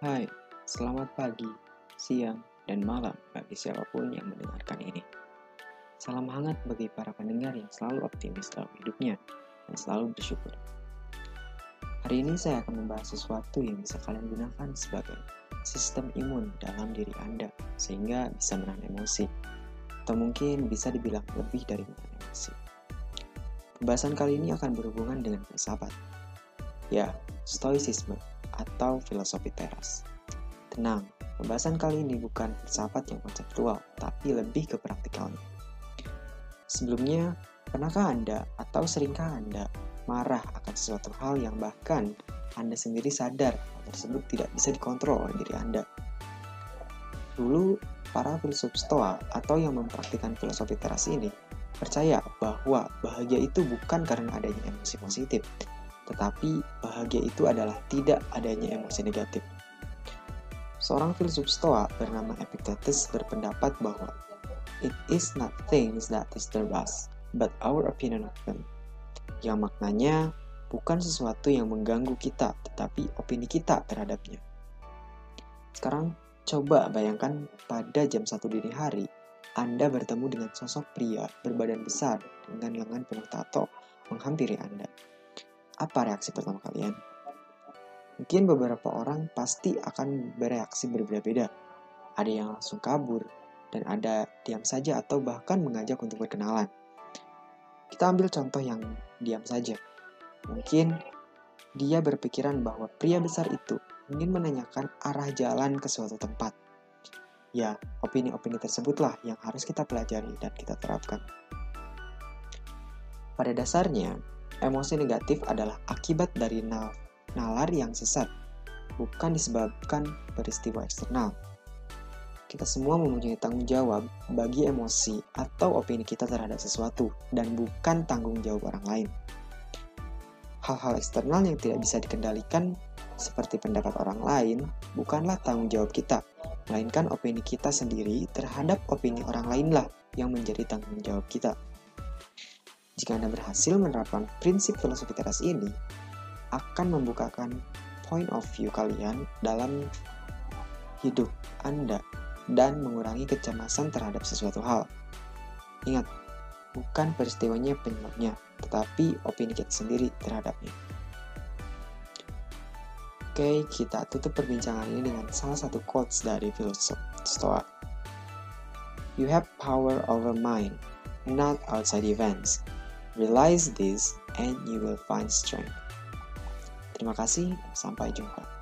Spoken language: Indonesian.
Hai, selamat pagi, siang, dan malam bagi siapa pun yang mendengarkan ini. Salam hangat bagi para pendengar yang selalu optimis dalam hidupnya dan selalu bersyukur. Hari ini saya akan membahas sesuatu yang bisa kalian gunakan sebagai sistem imun dalam diri Anda sehingga bisa menahan emosi atau mungkin bisa dibilang lebih dari menahan emosi. Pembahasan kali ini akan berhubungan dengan filsafat. Ya, stoicisme atau filosofi teras. Tenang, pembahasan kali ini bukan filsafat yang konseptual, tapi lebih ke praktikalnya. Sebelumnya, pernahkah Anda atau seringkah Anda marah akan sesuatu hal yang bahkan Anda sendiri sadar hal tersebut tidak bisa dikontrol oleh diri Anda? Dulu, para filsuf stoa atau yang mempraktikkan filosofi teras ini percaya bahwa bahagia itu bukan karena adanya emosi positif, tetapi bahagia itu adalah tidak adanya emosi negatif. Seorang filsuf Stoa bernama Epictetus berpendapat bahwa it is not things that disturb us, but our opinion of them. Yang maknanya bukan sesuatu yang mengganggu kita, tetapi opini kita terhadapnya. Sekarang coba bayangkan pada jam 1 dini hari, Anda bertemu dengan sosok pria berbadan besar dengan lengan penuh tato menghampiri Anda apa reaksi pertama kalian? Mungkin beberapa orang pasti akan bereaksi berbeda-beda. Ada yang langsung kabur, dan ada diam saja atau bahkan mengajak untuk berkenalan. Kita ambil contoh yang diam saja. Mungkin dia berpikiran bahwa pria besar itu ingin menanyakan arah jalan ke suatu tempat. Ya, opini-opini tersebutlah yang harus kita pelajari dan kita terapkan. Pada dasarnya, Emosi negatif adalah akibat dari nalar yang sesat, bukan disebabkan peristiwa eksternal. Kita semua mempunyai tanggung jawab bagi emosi atau opini kita terhadap sesuatu, dan bukan tanggung jawab orang lain. Hal-hal eksternal yang tidak bisa dikendalikan, seperti pendapat orang lain, bukanlah tanggung jawab kita, melainkan opini kita sendiri terhadap opini orang lainlah yang menjadi tanggung jawab kita. Jika Anda berhasil menerapkan prinsip filosofi teras ini, akan membukakan point of view kalian dalam hidup Anda dan mengurangi kecemasan terhadap sesuatu hal. Ingat, bukan peristiwanya penyebabnya, tetapi opini kita sendiri terhadapnya. Oke, kita tutup perbincangan ini dengan salah satu quotes dari filosof Stoa. You have power over mind, not outside events. Realize this and you will find strength. Terima kasih, sampai jumpa.